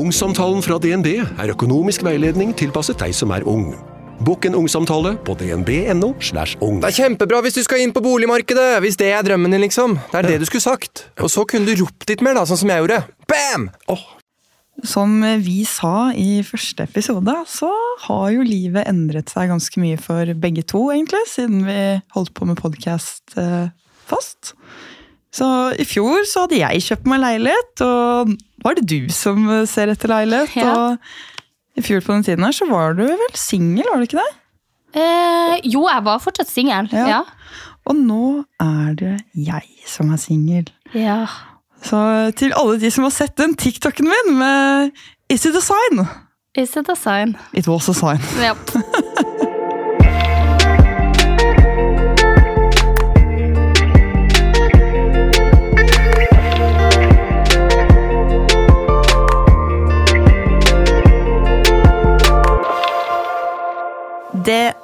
Ungsamtalen fra DNB er økonomisk veiledning tilpasset deg som er ung. Bokk en ungsamtale på dnb.no. slash ung. Det er kjempebra hvis du skal inn på boligmarkedet, hvis det er drømmen din, liksom. Det er det du skulle sagt. Og så kunne du ropt litt mer, da, sånn som jeg gjorde. Bam! Som vi sa i første episode, så har jo livet endret seg ganske mye for begge to, egentlig, siden vi holdt på med podkast fast. Så i fjor så hadde jeg kjøpt meg leilighet, og nå er det du som ser etter leilighet. Ja. Og i fjor på den tiden her så var du vel singel, var du ikke det? Eh, jo, jeg var fortsatt singel. Ja. Ja. Og nå er det jeg som er singel. ja. Så til alle de som har sett den TikToken min med Is it a sign? Is it a sign? It was a sign. Ja.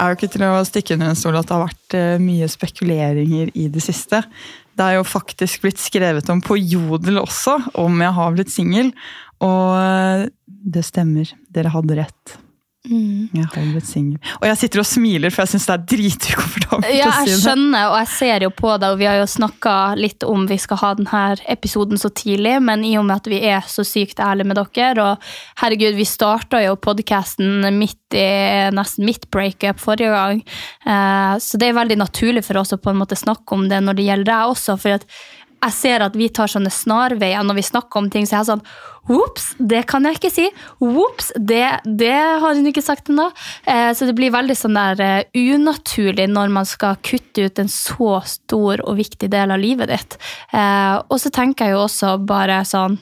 er jo ikke til å stikke under en stol at det har vært eh, mye spekuleringer i det siste. Det er jo faktisk blitt skrevet om på Jodel også, om jeg har blitt singel. Og eh, det stemmer, dere hadde rett. Mm. Jeg holder singel. Og jeg sitter og smiler, for jeg syns det er dritukomfortabelt ja, å si jeg det. skjønner, og jeg ser jo på deg, og vi har jo snakka litt om vi skal ha denne episoden så tidlig, men i og med at vi er så sykt ærlige med dere, og herregud, vi starta jo podkasten midt i nesten mitt breakup forrige gang, eh, så det er veldig naturlig for oss å på en måte snakke om det når det gjelder deg også, for at jeg ser at vi tar sånne snarveier når vi snakker om ting, så jeg er sånn Ops, det kan jeg ikke si. Ops, det, det har hun ikke sagt ennå. Eh, så det blir veldig sånn der eh, unaturlig når man skal kutte ut en så stor og viktig del av livet ditt. Eh, og så tenker jeg jo også bare sånn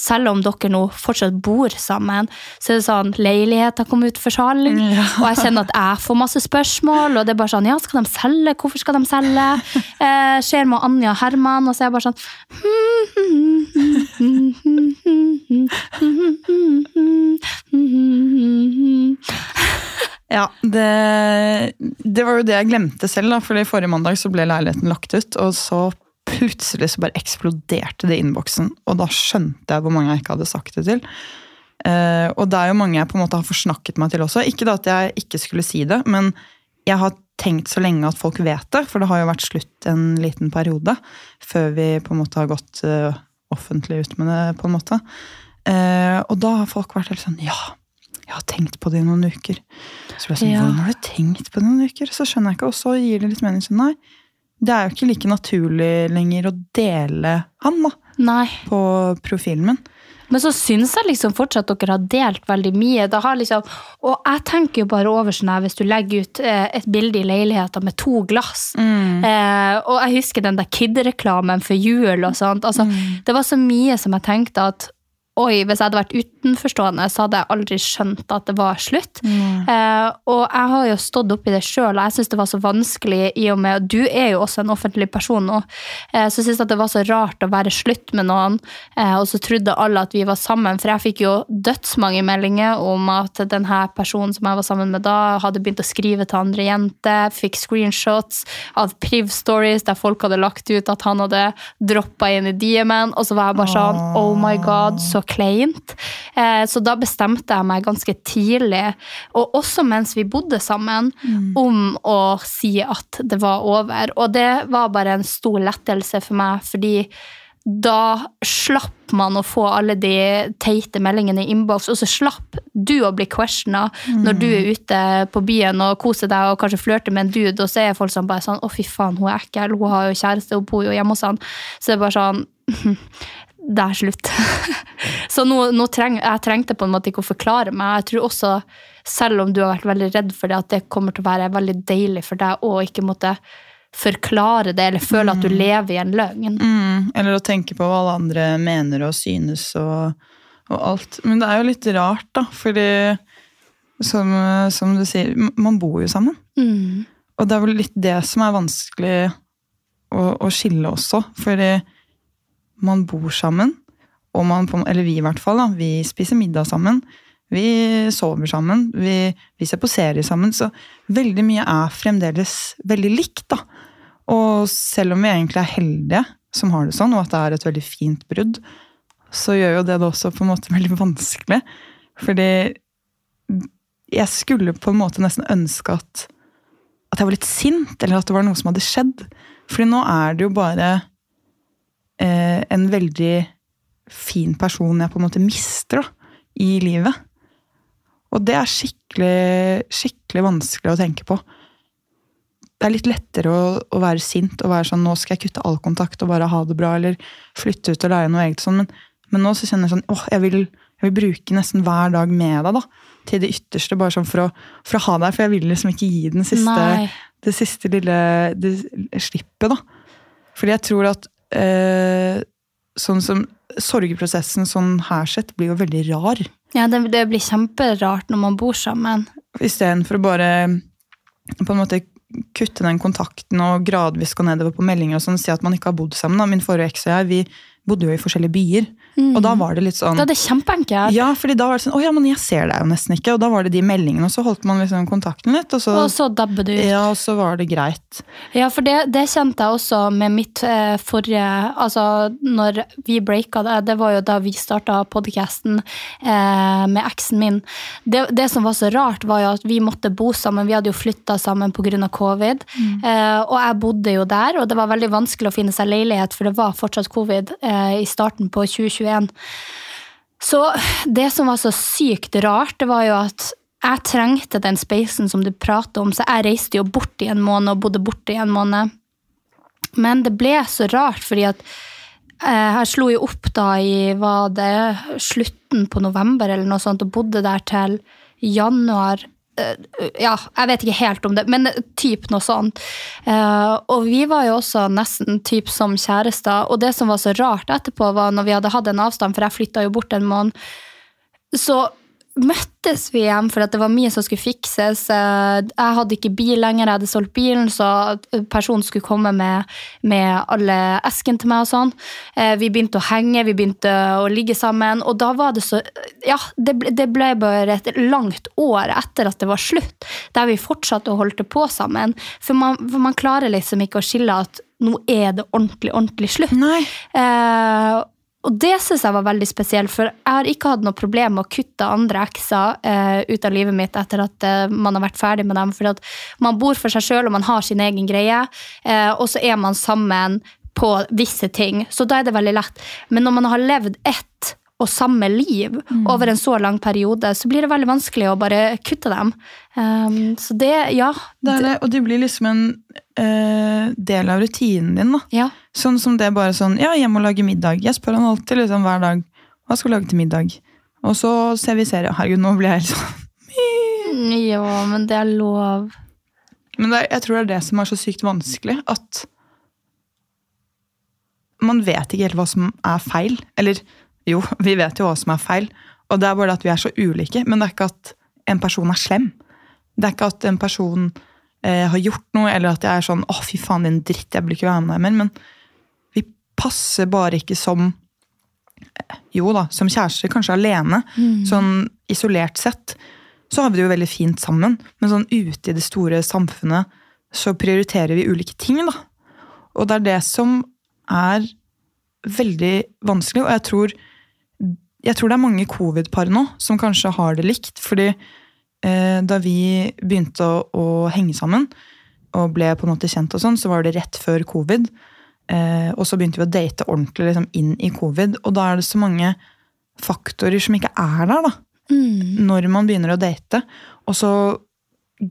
selv om dere nå fortsatt bor sammen, så er det sånn leiligheter kommer ut for salg. Og jeg kjenner at jeg får masse spørsmål, og det er bare sånn Ja, skal de selge? Hvorfor skal de selge? Eh, skjer med Anja og Herman? Og så er jeg bare sånn Ja, det, det var jo det jeg glemte selv, da, fordi forrige mandag så ble leiligheten lagt ut, og så plutselig så bare eksploderte det i innboksen, og da skjønte jeg hvor mange jeg ikke hadde sagt det til. Uh, og det er jo mange jeg på en måte har forsnakket meg til også. Ikke da at jeg ikke skulle si det, men jeg har tenkt så lenge at folk vet det, for det har jo vært slutt en liten periode før vi på en måte har gått uh, offentlig ut med det, på en måte. Uh, og da har folk vært helt sånn Ja, jeg har tenkt på det i noen uker. Så ble jeg sånn, Ja. Hvordan har du tenkt på det i noen uker? Så skjønner jeg ikke, og så gir det litt mening. sånn, Nei, det er jo ikke like naturlig lenger å dele han da, Nei. på profilen min. Men så syns jeg liksom fortsatt dere har delt veldig mye. Liksom, og jeg tenker jo bare over sånn her, hvis du legger ut eh, et bilde i leiligheten med to glass. Eh, og jeg husker den der Kid-reklamen for jul og sånt. Altså, Det var så mye som jeg tenkte at oi, hvis jeg hadde vært utenforstående, så hadde jeg aldri skjønt at det var slutt. Eh, og jeg har jo stått oppi det sjøl, og jeg syns det var så vanskelig i og med Du er jo også en offentlig person nå, eh, så jeg syns det var så rart å være slutt med noen, eh, og så trodde alle at vi var sammen. For jeg fikk jo dødsmange meldinger om at denne personen som jeg var sammen med da, hadde begynt å skrive til andre jenter, fikk screenshots av Priv-stories der folk hadde lagt ut at han hadde droppa inn i DM-en, og så var jeg bare sånn Oh my god, så kleint. Eh, så da bestemte jeg meg ganske tidlig, og også mens vi bodde sammen, om å si at det var over. Og det var bare en stor lettelse for meg, fordi da slapp man å få alle de teite meldingene i innboks, og så slapp du å bli questiona når du er ute på byen og koser deg og kanskje flørter med en dude, og så er folk sånn bare sånn 'Å, fy faen, hun er ekkel. Hun har jo kjæreste, hun bor jo hjemme hos han.' Så det er bare sånn Det er slutt. så nå, nå treng, jeg trengte på en måte ikke å forklare meg. Jeg tror også, selv om du har vært veldig redd for det, at det kommer til å være veldig deilig for deg å ikke måtte forklare det, eller føle at du lever i en løgn. Mm, eller å tenke på hva alle andre mener og synes og og alt. Men det er jo litt rart, da, fordi som, som du sier, man bor jo sammen. Mm. Og det er vel litt det som er vanskelig å, å skille også, fordi man bor sammen, og man, eller vi i hvert fall, da, vi spiser middag sammen, vi sover sammen, vi, vi ser på serier sammen, så veldig mye er fremdeles veldig likt, da. Og selv om vi egentlig er heldige som har det sånn, og at det er et veldig fint brudd, så gjør jo det det også på en måte veldig vanskelig. Fordi jeg skulle på en måte nesten ønske at, at jeg var litt sint, eller at det var noe som hadde skjedd. Fordi nå er det jo bare eh, en veldig fin person jeg på en måte mister da, i livet. Og det er skikkelig, skikkelig vanskelig å tenke på. Det er litt lettere å, å være sint og være sånn nå skal jeg kutte all kontakt og bare ha det bra, eller flytte ut og lære noe eget. Sånn. Men, men nå så kjenner jeg sånn åh, jeg vil, jeg vil bruke nesten hver dag med deg, da. Til det ytterste, bare sånn for å, for å ha deg. For jeg vil liksom ikke gi den siste, Nei. det siste lille det slippet, da. Fordi jeg tror at eh, sånn som sorgprosessen sånn her sett blir jo veldig rar. Ja, det, det blir kjemperart når man bor sammen. Istedenfor å bare på en måte kutte den kontakten og gradvis gå nedover på meldinger og sånn, si at man ikke har bodd sammen. Da. Min forrige eks og jeg vi bodde jo i forskjellige byer. Og da var det litt sånn Da er det kjempeenkelt. Ja, fordi da var det sånn Å ja, men jeg ser deg jo nesten ikke. Og da var det de meldingene, og så holdt man liksom kontakten litt, og så, Og så dabber du ut. ja, og så var det greit. Ja, for det, det kjente jeg også med mitt eh, forrige Altså, når vi breaka det, det var jo da vi starta podkasten eh, med eksen min. Det, det som var så rart, var jo at vi måtte bo sammen. Vi hadde jo flytta sammen pga. covid. Eh, og jeg bodde jo der, og det var veldig vanskelig å finne seg leilighet, for det var fortsatt covid eh, i starten på 2021. Så det som var så sykt rart, det var jo at jeg trengte den spacen som du prater om, så jeg reiste jo bort i en måned og bodde borte i en måned. Men det ble så rart, fordi at eh, jeg slo jo opp da i var det slutten på november eller noe sånt, og bodde der til januar. Eh, Ja, jeg vet ikke helt om det, men typ noe sånt. Eh, og vi var jo også nesten typ som kjærester, og det som var så rart etterpå, var når vi hadde hatt en avstand, for jeg flytta jo bort en måned, så møttes vi igjen for det var mye som skulle fikses. Eh, Jeg hadde ikke bil lenger, jeg hadde solgt bilen, så personen skulle komme med, med alle esken til meg og sånn. Eh, Vi begynte å henge, vi begynte å ligge sammen, og da var det så Ja, det ble, det ble bare et langt år etter at det var slutt, der vi fortsatte å holde på sammen. For man, for man klarer liksom ikke å skille at nå er det ordentlig, ordentlig slutt. Nei. Eh, og det syns jeg var veldig spesielt, for jeg har ikke hatt noe problem med å kutte andre ekser eh, ut av livet mitt etter at eh, man har vært ferdig med dem. For man bor for seg sjøl og man har sin egen greie, eh, og så er man sammen på visse ting. Så da er det veldig lett. Men når man har levd ett og samme liv over en så lang periode, så blir det veldig vanskelig å bare kutte dem. Um, så det, ja. Det det, og det blir liksom en eh, del av rutinen din, da. ja. Sånn som det er bare sånn Ja, hjem og lage middag. Jeg spør han alltid liksom hver dag hva skal du lage til middag. Og så ser vi serie. Herregud, nå blir jeg helt sånn Ja, men det er lov. Men det, er- jeg tror det er det som er så sykt vanskelig. At man vet ikke helt hva som er feil. Eller jo, vi vet jo hva som er feil. Og det er bare at vi er så ulike. Men det er ikke at en person er slem. Det er ikke at en person eh, har gjort noe, eller at jeg er sånn 'Å, fy faen, din dritt, jeg blir ikke være med deg mer'. Men vi passer bare ikke som eh, Jo da, som kjærester, kanskje alene. Sånn isolert sett. Så har vi det jo veldig fint sammen. Men sånn ute i det store samfunnet så prioriterer vi ulike ting, da. Og det er det som er veldig vanskelig, og jeg tror, jeg tror det er mange covid-par nå som kanskje har det likt. Fordi da vi begynte å, å henge sammen og ble på en måte kjent og sånn, så var det rett før covid. Eh, og så begynte vi å date ordentlig liksom, inn i covid, og da er det så mange faktorer som ikke er der, da. Når man begynner å date. Og så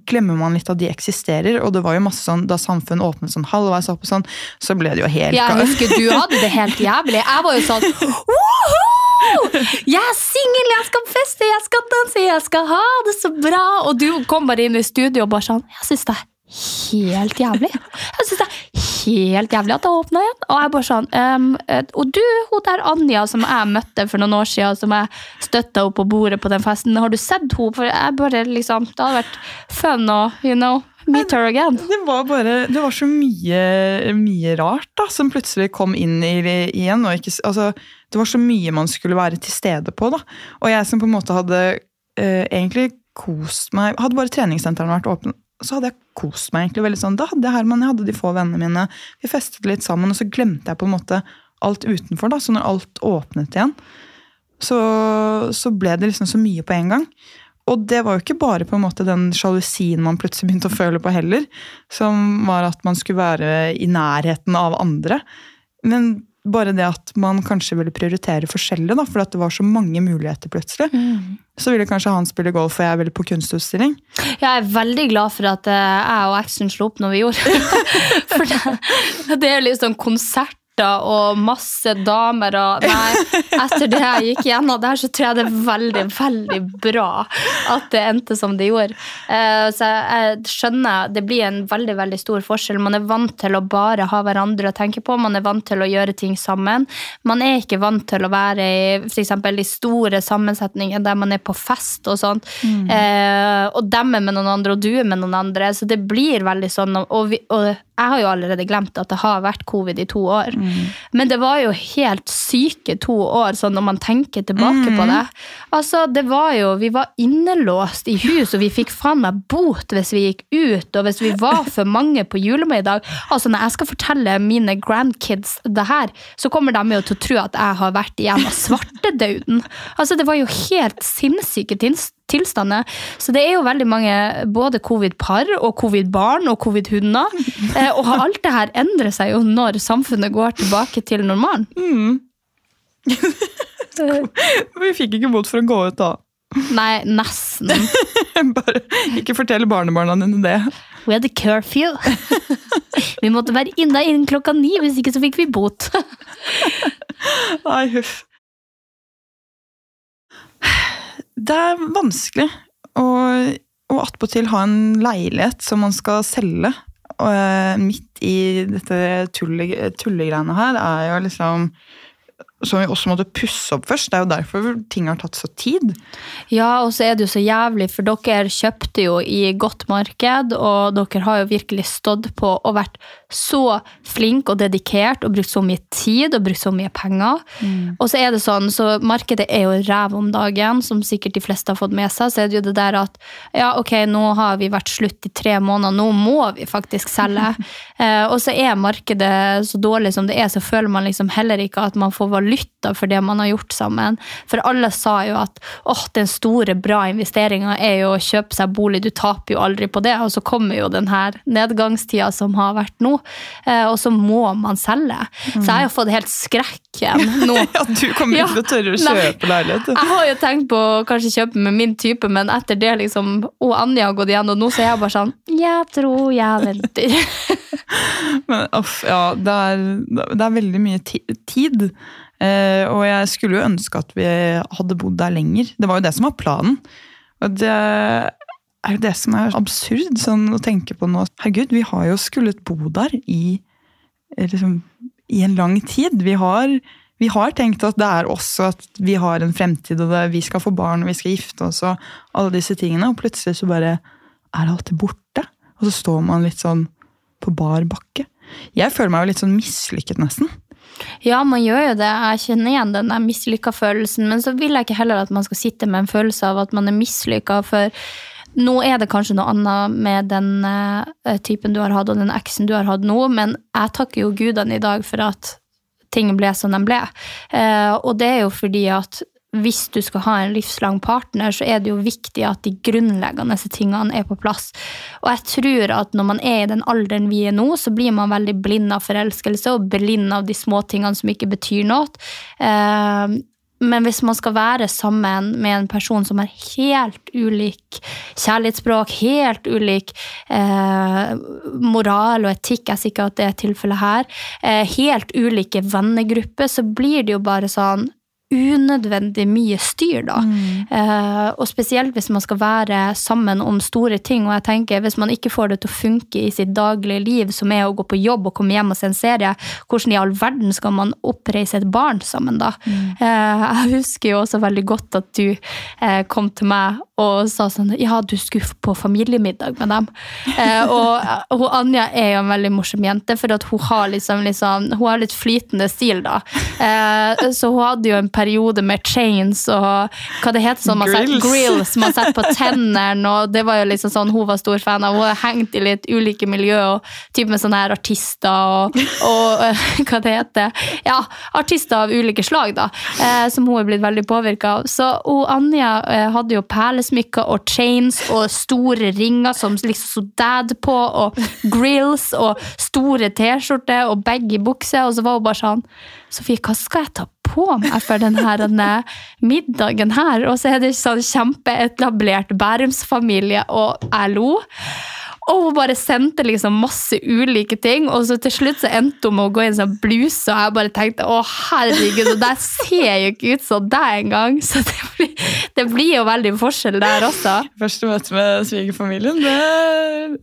glemmer man litt at de eksisterer. Og det var jo masse sånn, da samfunnet åpnet sånn halvveis opp, og sånn, så ble det jo helt Jeg husker du hadde det helt jævlig. Jeg var jo sånn «Woho! Jeg er singel, jeg skal feste, jeg skal danse, jeg skal ha det så bra. Og du kom bare inn i studio og bare sånn Jeg syns det er helt jævlig. Jeg synes det er helt jævlig at det åpna igjen. Og jeg bare sånn eh, Og du, hun der Anja som jeg møtte for noen år siden, som jeg støtta opp på bordet på den festen, har du sett henne? For jeg bare liksom Det hadde vært fun å, you know, meet again. Det var bare, det var så mye, mye rart da, som plutselig kom inn i, igjen. Ikke, altså, det var så mye man skulle være til stede på. da. Og jeg som på en måte hadde eh, egentlig kost meg Hadde bare treningssentrene vært åpne, så hadde jeg kost meg egentlig veldig sånn. Da hadde jeg Herman, jeg hadde de få vennene mine. Vi festet litt sammen, og så glemte jeg på en måte alt utenfor. da, Så når alt åpnet igjen, så, så ble det liksom så mye på en gang. Og det var jo ikke bare på en måte den sjalusien man plutselig begynte å føle på heller, som var at man skulle være i nærheten av andre. Men bare det at man kanskje ville prioritere forskjellig, da, for det var så mange muligheter plutselig. Mm. Så ville kanskje han spille golf, og jeg ville på kunstutstilling. Jeg er veldig glad for at eh, jeg og eksen slo opp når vi gjorde. for det, det er litt sånn konsert og masse damer og Nei, etter det jeg gikk gjennom der, så tror jeg det er veldig, veldig bra at det endte som det gjorde. Uh, så jeg, skjønner det blir en veldig, veldig stor forskjell. Man er vant til å bare ha hverandre å tenke på, man er vant til å gjøre ting sammen. Man er ikke vant til å være i f.eks. de store sammensetningene der man er på fest og sånt, mm. uh, og dem er med noen andre, og du er med noen andre, så det blir veldig sånn. og, vi, og jeg har jo allerede glemt at det har vært covid i to år. Mm. Men det var jo helt syke to år, sånn når man tenker tilbake mm. på det. Altså, det var jo, Vi var innelåst i hus, og vi fikk faen meg bot hvis vi gikk ut, og hvis vi var for mange på julemiddag. Altså, Når jeg skal fortelle mine grandkids det her, så kommer de jo til å tro at jeg har vært igjen av svartedauden. Altså, det var jo helt sinnssyke tilstander. Så det er jo veldig mange både covid-par og covid-barn og covid-hunder. Eh, og alt det her endrer seg jo når samfunnet går tilbake til normalen. Mm. Vi fikk ikke bot for å gå ut da. Nei, nesten. Bare ikke fortell barnebarna dine det. We had a curfew. vi måtte være inne innen klokka ni, hvis ikke så fikk vi bot. Nei, huff. Det er vanskelig å, å attpåtil ha en leilighet som man skal selge. Og eh, midt i dette tullegreiene her er jo liksom som vi også måtte pusse opp først. Det er jo derfor ting har tatt så tid. Ja, og så er det jo så jævlig, for dere kjøpte jo i godt marked, og dere har jo virkelig stått på og vært så flink og dedikert og brukt så mye tid og brukt så mye penger. Mm. Og så er det sånn, så markedet er jo ræv om dagen, som sikkert de fleste har fått med seg. Så er det jo det der at ja, ok, nå har vi vært slutt i tre måneder, nå må vi faktisk selge. eh, og så er markedet så dårlig som det er, så føler man liksom heller ikke at man får valuta for det man har gjort sammen. For alle sa jo at åh, den store, bra investeringa er jo å kjøpe seg bolig, du taper jo aldri på det. Og så kommer jo den her nedgangstida som har vært nå, og så må man selge. Mm. Så jeg har fått helt skrekken nå. ja, du kommer ikke til å tørre å kjøpe leilighet. Jeg har jo tenkt på å kanskje kjøpe med min type, men etter det liksom Og Anja har gått igjennom, nå så er jeg bare sånn Jeg tror jeg venter. men uff, ja, det er, det er veldig mye tid. Uh, og jeg skulle jo ønske at vi hadde bodd der lenger. Det var jo det som var planen. Og det er jo det som er absurd sånn å tenke på nå. Herregud, vi har jo skullet bo der i, liksom, i en lang tid. Vi har, vi har, tenkt at det er også at vi har en fremtid, og det, vi skal få barn og vi skal gifte oss og alle disse tingene. Og plutselig så bare er alt borte. Og så står man litt sånn på bar bakke. Jeg føler meg jo litt sånn mislykket, nesten. Ja, man gjør jo det. Jeg kjenner igjen den mislykka følelsen. Men så vil jeg ikke heller at man skal sitte med en følelse av at man er mislykka. For nå er det kanskje noe annet med den uh, typen du har hatt, og den eksen du har hatt nå, men jeg takker jo gudene i dag for at ting ble som de ble. Uh, og det er jo fordi at hvis du skal ha en livslang partner, så er det jo viktig at de grunnleggende tingene er på plass. Og jeg tror at når man er i den alderen vi er nå, så blir man veldig blind av forelskelse og blind av de små tingene som ikke betyr noe. Men hvis man skal være sammen med en person som har helt ulik kjærlighetsspråk, helt ulik eh, moral og etikk, jeg er sikker at det er tilfellet her, eh, helt ulike vennegrupper, så blir det jo bare sånn unødvendig mye styr, da. Eh, og spesielt hvis man skal være sammen om store ting. Og jeg tenker, hvis man ikke får det til å funke i sitt daglige liv, som er å gå på jobb og komme hjem og se en serie, hvordan i all verden skal man oppreise et barn sammen da? Eh, jeg husker jo også veldig godt at du eh, kom til meg og sa sånn Ja, du skulle på familiemiddag med dem. Eh, og hun Anja er jo en veldig morsom jente, for at hun har liksom, liksom Hun har litt flytende stil, da. Eh, så hun hadde jo en periode med chains og hva det heter sånn man Grills. grills man setter på tennene, og det var jo liksom sånn hun var stor fan av. Hun har hengt i litt ulike miljø, og typ med sånne her artister og, og eh, hva det heter. Ja, artister av ulike slag, da, eh, som hun er blitt veldig påvirka av. Så hun, Anja eh, hadde jo perlesmykker og chains og store ringer som liksom så dad på, og grills og store T-skjorter og baggy bukser, og så var hun bare sånn Sofie, hva skal jeg ta på meg for denne middagen her? Og så er det sånn kjempeetablert Bærumsfamilie, og jeg lo. Og hun bare sendte liksom masse ulike ting, og så til slutt så endte hun med å gå i en sånn bluse, og jeg bare tenkte å herregud, og der ser jo ikke ut som deg engang. Så det blir, det blir jo veldig forskjell der også. Første møte med svigerfamilien, det,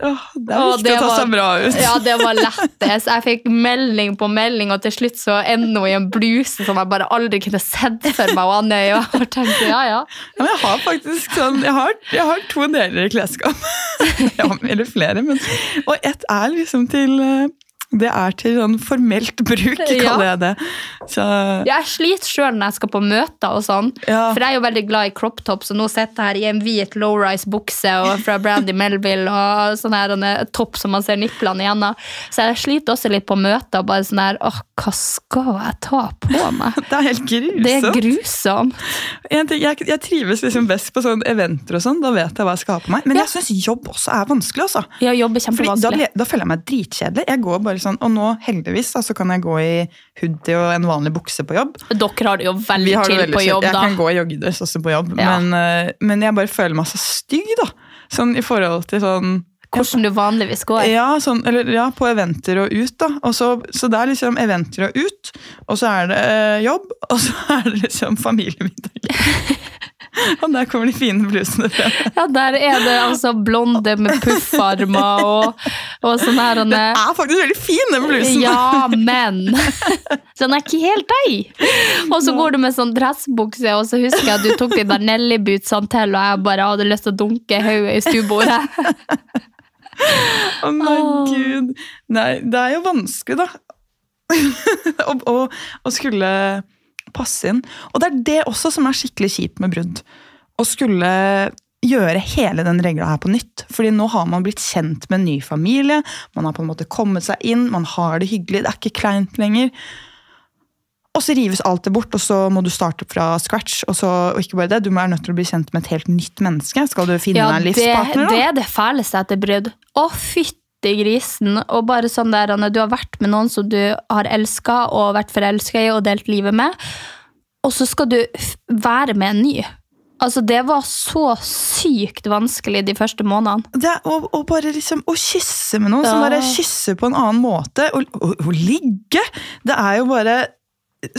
åh, det er viktig å ta var- seg bra ut. Ja, det var lettest. Jeg fikk melding på melding, og til slutt så ender hun i en bluse som jeg bare aldri kunne sett for meg. Og Anne, jeg bare tenkte, ja, ja. Ja, men jeg har faktisk sånn Jeg har, jeg har to deler i klesskap. ja, eller flere, men Og ett er liksom til eh, Det er til sånn formelt bruk, Ja. kaller jeg det. Så Jeg sliter sjøl når jeg skal på møter og sånn. Ja. For jeg er jo veldig glad i crop tops, og nå sitter jeg her i en hvit low-rise bukse og fra Brandy Melville og sånn her en topp som man ser nipplene igjennom. Så jeg sliter også litt på møter. Bare sånn her Åh, hva skal jeg ta på meg? det er helt grusomt. Det er grusomt. Ting, jeg, jeg trives liksom best på sånne eventer og sånn. Da vet jeg hva jeg skal ha på meg. Men jeg syns jobb også er vanskelig. altså. Jobber Fordi da, kjempevanskelig. ble- da føler jeg meg dritkjedelig. Jeg går bare sånn, Og nå heldigvis da, så kan jeg gå i hoodie og en vanlig bukse på jobb. Dere har det jo veldig det til på jobb, Jeg da. kan gå i joggedress også på jobb, Ja. men, eh, men jeg bare føler meg så stygg, da. Sånn i forhold til sånn Hvordan du vanligvis går. ja, sånn, eller, ja, på eventer og ut, da. Og så, så det er liksom eventer og ut, og så er det eh, jobb, og så er det liksom familiemiddag. og der kommer de fine blusene frem. Ja, der er det altså blonde med puffarmer og, og sånn her Den er faktisk veldig fin, den blusen! Ja, men Den er ikke helt deg! Og så går du med sånn dressbukse, og så husker jeg at du tok de der Nelly-bootsene til, og jeg bare hadde lyst til å dunke hodet i stuebordet. Å nei, oh. gud. Nei, det er jo vanskelig, da. å skulle passe inn. Og det er det også som er skikkelig kjipt med brudd. Å skulle gjøre hele den regla her på nytt. Fordi nå har man blitt kjent med en ny familie, man har på en måte kommet seg inn, man har det hyggelig, det er ikke kleint lenger. Og så rives alt det bort, og så må du starte fra scratch. Og, så, og ikke bare det, du er nødt til å bli kjent med et helt nytt menneske. Skal du finne Ja, deg en det, livspartner, det da? er det fæleste etter brudd. Å, fytti grisen. Og bare sånn der, Anne, du har vært med noen som du har elska og vært forelska i og delt livet med, og så skal du være med en ny. Altså, det var så sykt vanskelig de første månedene. Det og, å bare liksom å kysse med noen som bare kysser på en annen måte. Å ligge! Det er jo bare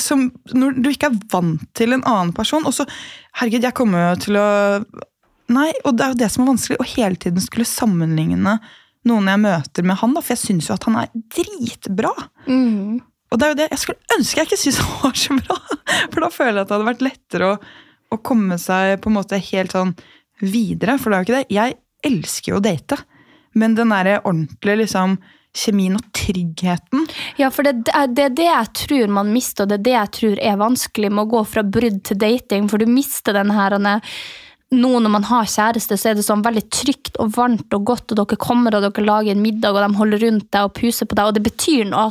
som når du ikke er vant til en annen person. Og så, herregud, jeg kommer jo til å Nei, og det er jo det som er vanskelig. Å hele tiden skulle sammenligne noen jeg møter med han, da, for jeg syns jo at han er dritbra. Og det er jo det, Jeg skulle ønske jeg ikke syntes han var så bra, for da føler jeg at det hadde vært lettere å, å komme seg på en måte helt sånn videre. For det er jo ikke det. Jeg elsker jo å date, men den derre ordentlige liksom kjemien og tryggheten Ja, for det, er det det jeg tror man mister, og det er det jeg tror er vanskelig med å gå fra brudd til dating. For du mister den her nå når man har kjæreste, så er det sånn veldig trygt og varmt og godt, og dere kommer og dere lager en middag, og de holder rundt deg og puser på deg, og det betyr noe.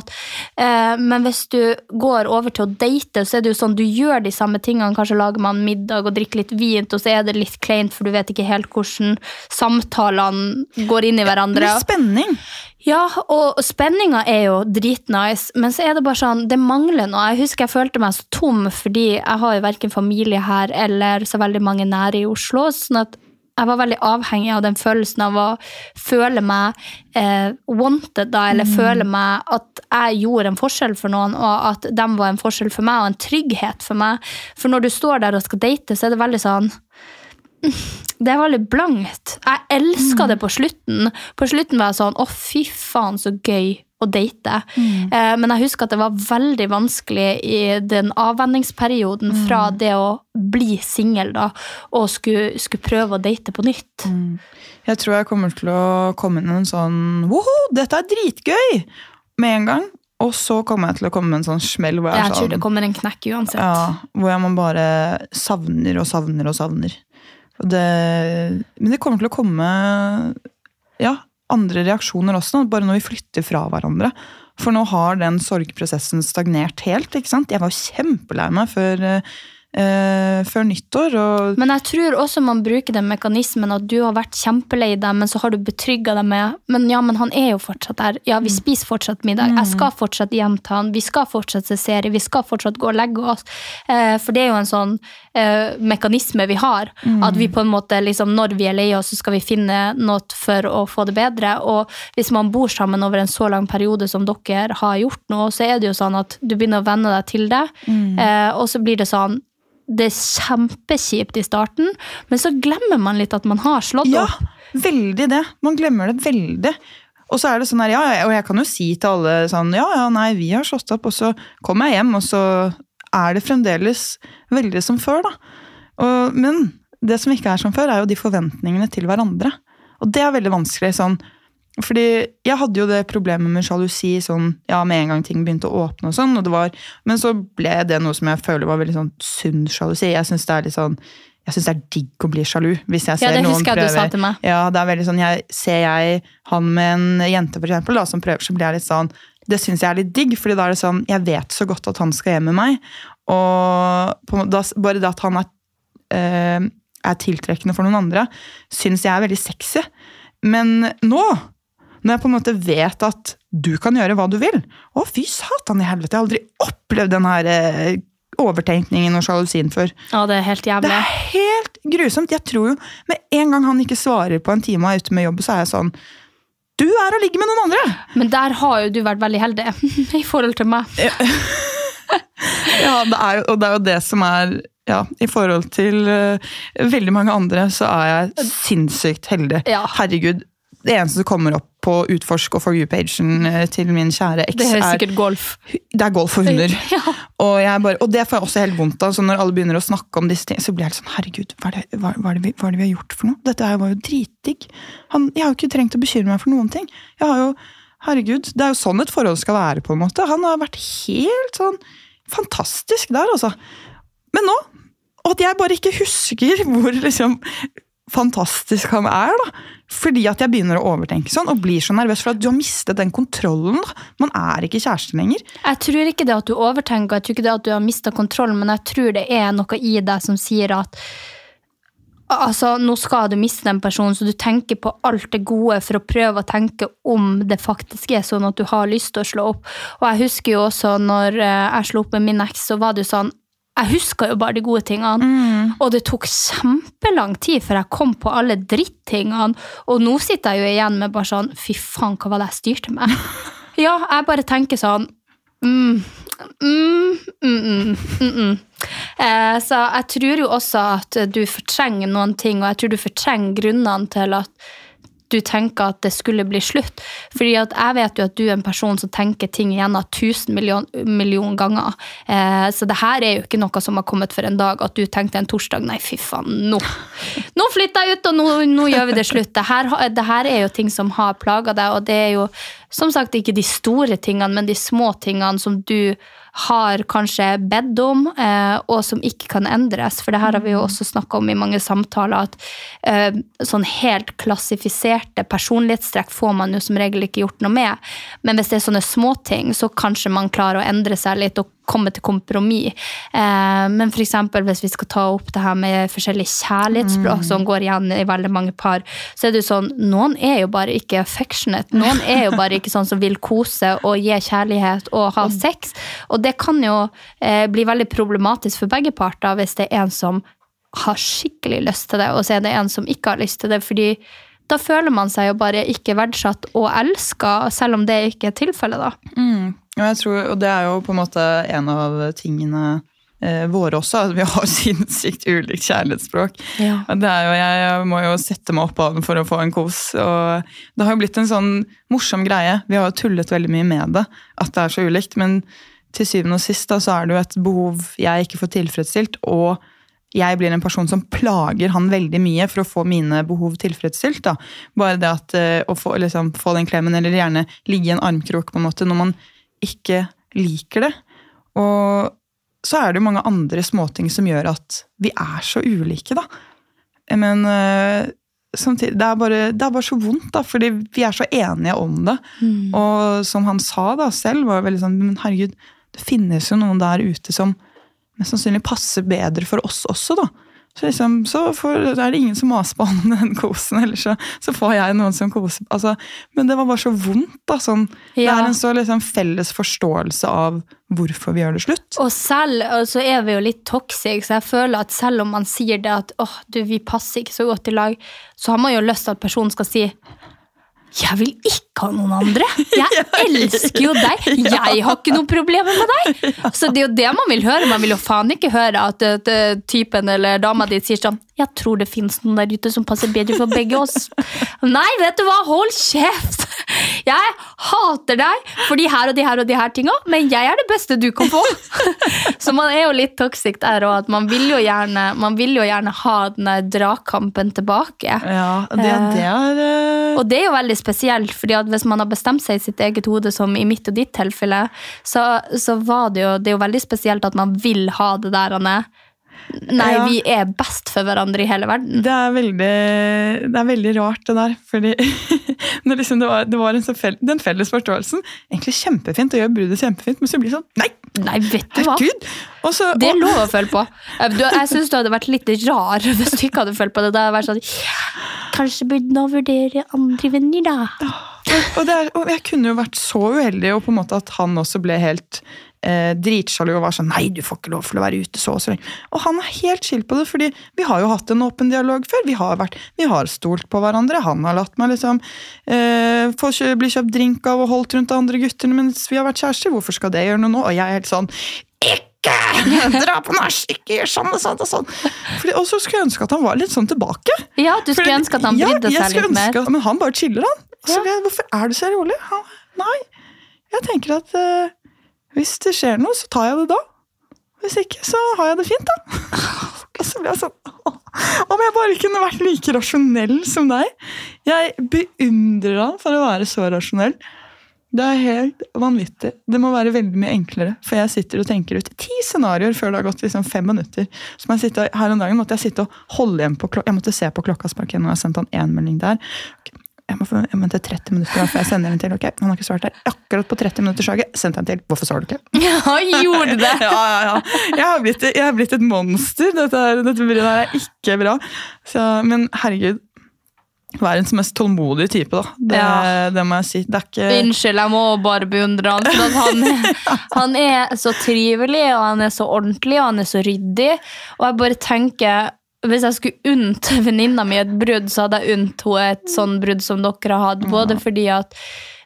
Eh, men hvis du går over til å date, så er det jo sånn du gjør de samme tingene. Kanskje lager man middag og drikker litt vin, og så er det litt kleint, for du vet ikke helt hvordan samtalene går inn i hverandre. Litt spenning. Ja, og spenninga er jo dritnice, men så er det bare sånn, det mangler noe. Jeg husker jeg følte meg så tom, fordi jeg har jo verken familie her eller så veldig mange nære i Oslo. sånn at jeg var veldig avhengig av den følelsen av å føle meg eh, wanted, da, eller føle meg at jeg gjorde en forskjell for noen, og at de var en forskjell for meg, og en trygghet for meg. For når du står der og skal date, så er det veldig sånn det er veldig blankt. Jeg elska det på slutten. På slutten var jeg sånn Å, fy faen, så gøy å date. Eh, men jeg husker at det var veldig vanskelig i den avvenningsperioden fra det å bli singel og skulle, skulle prøve å date på nytt. Jeg tror jeg kommer til å komme inn i en sånn Woho, dette er dritgøy! Med en gang. Og så kommer jeg til å komme med en sånn smell hvor jeg, Jeg tror det sånn kommer en knekk uansett. ja, Hvor jeg man bare savner og savner og savner. Det, men det kommer til å komme ja, andre reaksjoner også, bare når vi flytter fra hverandre. For nå har den sorgprosessen stagnert helt. ikke sant? Jeg var kjempelei meg før, eh, før nyttår. og Men jeg tror også man bruker den mekanismen at du har vært kjempelei deg, men så har du betrygga deg med Men ja, men han er jo fortsatt der. Ja, vi spiser fortsatt middag. Jeg skal fortsatt hjem til han. Vi skal fortsatt se serie. Vi skal fortsatt gå og legge oss. Eh, for det er jo en sånn eh, mekanisme vi har. At vi på en måte, liksom, når vi er lei oss, så skal vi finne noe for å få det bedre. Og hvis man bor sammen over en så lang periode som dere har gjort nå, så er det jo sånn at du begynner å venne deg til det, eh, og så blir det sånn det er kjempekjipt i starten, men så glemmer man litt at man har slått Ja, opp. veldig det. Man glemmer det veldig. Og så er det sånn her, ja, og jeg kan jo si til alle sånn, ja, ja, nei, vi har slått opp, og så kommer jeg hjem, og så er det fremdeles veldig som før, da. Og, men det som ikke er som før, er jo de forventningene til hverandre. Og det er veldig vanskelig, sånn, fordi jeg hadde jo det problemet med sjalusi sånn, ja, med en gang ting begynte å åpne og sånn, og det var, men så ble det noe som jeg føler var veldig sånn sunn sjalusi. Jeg synes det er litt sånn, jeg synes det er digg å bli sjalu, hvis jeg ser Ja, det noen husker jeg du sa til meg. Ja, det er veldig sånn, jeg, ser jeg han med en jente for eksempel, da, som prøver, så blir jeg litt sånn, det synes jeg er litt digg, fordi da er det sånn, jeg vet så godt at han skal hjem med meg, og på, da, bare det at han er, øh, er tiltrekkende for noen andre, synes jeg er veldig sexy. Men nå, når jeg på en måte vet at du kan gjøre hva du vil, å fy satan i helvete, jeg har aldri opplevd den her eh, overtenkningen og sjalusien før. Ja, det er helt jævlig. Det er helt grusomt. Jeg tror jo, Med en gang han ikke svarer på en time og er ute med jobb, så er jeg sånn Du er og ligger med noen andre! Men der har jo du vært veldig heldig i forhold til meg. Ja, det er Og det er jo det som er ja, I forhold til uh, veldig mange andre, så er jeg sinnssykt heldig. Ja. Herregud. Det eneste som kommer opp på utforsk og for you-pagen eh, til min kjære eks, Det er er, sikkert golf. det er golf og hunder. Ja. Og, jeg bare, og det får jeg også helt vondt av. Så når alle begynner å snakke om disse ting, så blir jeg sånn Herregud, hva er det, hva, hva er det, vi, hva er det vi har gjort for noe? Dette her var jo dritdigg. Han, jeg har jo ikke trengt å bekymre meg for noen ting. Jeg har jo, herregud, Det er jo sånn et forhold skal være. på en måte. Han har vært helt sånn fantastisk der, altså. Men nå Og at jeg bare ikke husker hvor liksom fantastisk han er, da. Fordi at jeg begynner å overtenke sånn og blir så nervøs for at du har mistet den kontrollen. Man er ikke kjæreste lenger. Jeg tror ikke det at du overtenker, jeg tror ikke det at du har mista kontrollen, men jeg tror det er noe i deg som sier at Altså, Nå skal du miste den personen, så du tenker på alt det gode for å prøve å tenke om det faktisk er sånn at du har lyst til å slå opp. Og jeg husker jo også når eh, jeg slo opp med min eks, så var det jo sånn Jeg huska jo bare de gode tingene. Og det tok kjempelang tid før jeg kom på alle drittingene. Og nå sitter jeg jo igjen med bare sånn Fy faen, hva var det jeg styrte med? Ja, jeg bare tenker sånn mm, mm, mm, mm, mm, mm. Eh, så jeg tror jo også at du fortrenger noen ting, og jeg tror du fortrenger grunnene til at du tenker at det skulle bli slutt. Fordi at jeg vet jo at du er en person som tenker ting igjennom tusen million, million ganger. Eh, så det her er jo ikke noe som har kommet for en dag, at du tenkte en torsdag nei, fy faen, nå Nå flytter jeg ut, og nå, nå gjør vi det slutt. Det her, det her er jo ting som har plaga deg, og det er jo som sagt ikke de store tingene, men de små tingene som du har kanskje bedt om, eh, og som ikke kan endres. For det her har vi jo også snakka om i mange samtaler, at eh, sånn helt klassifiserte personlighetstrekk får man jo som regel ikke gjort noe med. Men hvis det er sånne småting, så kanskje man klarer å endre seg litt og komme til kompromiss. Eh, men eksempel hvis vi skal ta opp det her med forskjellige kjærlighetsspråk som går igjen i veldig mange par, så er det jo sånn, noen er jo bare ikke affectionate. Noen er jo bare ikke sånn som vil kose og gi kjærlighet og ha sex. Og det kan jo eh, bli veldig problematisk for begge parter hvis det er en som har skikkelig lyst til det, og så er det en som ikke har lyst til det. fordi da føler man seg jo bare ikke verdsatt og elska, selv om det ikke er tilfellet. da. Mm. Og, jeg tror, og det er jo på en måte en av tingene eh, våre også. at Vi har sinnssykt ulikt kjærlighetsspråk. Ja. Det er jo, jeg må jo sette meg opp av den for å få en kos. og Det har jo blitt en sånn morsom greie. Vi har jo tullet veldig mye med det, at det er så ulikt. Men til syvende og sist da, så er det jo et behov jeg ikke får tilfredsstilt. og jeg blir en person som plager han veldig mye for å få mine behov tilfredsstilt. da. Bare det at eh, å få, liksom, få den klemmen, eller gjerne ligge i en armkrok på en måte, når man ikke liker det. Og så er det jo mange andre småting som gjør at vi er så ulike, da. Men eh, samtidig, det er, bare, det er bare så vondt, da, fordi vi er så enige om det. Og som han sa da selv, var veldig sånn Men herregud, det finnes jo noen der ute som mest sannsynlig passer bedre for oss også, da. Så, liksom, så for, er det ingen som maser på han den kosen, eller så, så får jeg noen som koser altså, Men det var bare så vondt. da, sånn. Det er en så liksom, felles forståelse av hvorfor vi gjør det slutt. Og selv så er vi jo litt toxic, så jeg føler at selv om man sier det at åh, du, vi passer ikke så godt i lag, så har man jo lyst til at personen skal si jeg vil ikke ha noen andre. Jeg elsker jo deg. Jeg har ikke noen problemer med deg. Så det er jo det man vil høre. Man vil jo faen ikke høre at, at, typen eller dama di sier sånn Jeg tror det fins noen der ute som passer bedre for begge oss. Nei, vet du hva, hold kjeft! Jeg hater deg for de her og de her og de her tinga, men jeg er det beste du kan få. Så man er jo litt toxic der òg, at man vil gjerne, man vil jo gjerne ha den der dragkampen tilbake. Ja, det, det er eh, Og det er jo veldig spesielt, fordi at hvis man har bestemt seg i sitt eget hode, som i mitt og ditt tilfelle, så, så var det jo, det er jo veldig spesielt at man vil ha det der, Anne. Nei, Ja. vi er best for hverandre i hele verden. Det er veldig, det er veldig rart, det der. Fordi når liksom det var, det var en så fel, den felles forståelsen Egentlig kjempefint å gjøre bruddet kjempefint, men så blir det sånn Nei! Nei, vet du hva? Også, Og Det er lov å føle på. Jeg syns du hadde vært litt rar hvis du ikke hadde følt på det. Da hadde vært sånn Kanskje burde nå vurdere andre venner, da. og, det er, og jeg kunne jo vært så uheldig, og på en måte at han også ble helt eh, dritsjalu og var sånn Nei, du får ikke lov til å være ute så og så lenge. Og han er helt chill på det, fordi vi har jo hatt en åpen dialog før. Vi har, vært, vi har stolt på hverandre. Han har latt meg liksom eh, få kjø, bli kjøpt drink av og holdt rundt andre gutter mens vi har vært kjærester. Hvorfor skal det gjøre noe nå? Og jeg er helt sånn Ikke! Dra på nach! Ikke gjør sånn og sånn og sånn. Fordi, og så skulle jeg ønske at han var litt sånn tilbake. Ja, du skulle Fordi- ønske at han brydde ja, seg litt mer. At, men han bare chiller, han. Så Ja. jeg, hvorfor er du så rolig? Han, nei, jeg tenker at eh, hvis det skjer noe, så tar jeg det da. Hvis ikke, så har jeg det fint, da. Og så ble jeg sånn Om jeg bare kunne vært like rasjonell som deg. Jeg beundrer han for å være så rasjonell. Det er helt vanvittig. Det må være veldig mye enklere. For jeg sitter og tenker ut ti scenarioer før det har gått liksom fem minutter. Så jeg sitte, her om dagen måtte jeg sitte og holde igjen på klokka. Jeg måtte se på klokka når jeg har sendt han én melding der. Ok, Jeg må, jeg må vente 30 minutter før jeg sender den til. ok? Han har ikke svart der. Akkurat på 30 minutter slaget sendte jeg den til. Hvorfor svarer du ikke? Ja, gjorde det! Ja, ja, ja. Jeg har blitt, jeg har blitt et monster. Dette, dette bryet her er ikke bra. Så, men herregud. Verdens mest tålmodige type, da. Det, Ja. det må jeg si. Det ikke Unnskyld, jeg må bare beundre han. For han, han er så trivelig, og han er så ordentlig, og han er så ryddig. Og jeg bare tenker hvis jeg skulle unnt venninna mi et brudd, så hadde jeg unnt henne et sånn brudd som dere har hatt. Både fordi at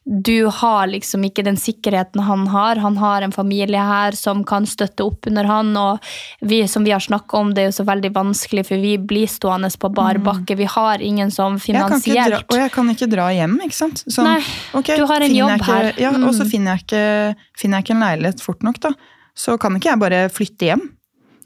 du har liksom ikke den sikkerheten han har. Han har en familie her som kan støtte opp under han, og vi, som vi har snakka om, det er jo så veldig vanskelig, for vi blir stående på bar bakke. Vi har ingen som finansielt og jeg kan ikke dra hjem, ikke sant? Sånn, Nei, okay, du har en jobb ikke, her. Ja, Mm. Og så finner jeg, ikke, finner jeg ikke en leilighet fort nok, da. Så kan ikke jeg bare flytte hjem.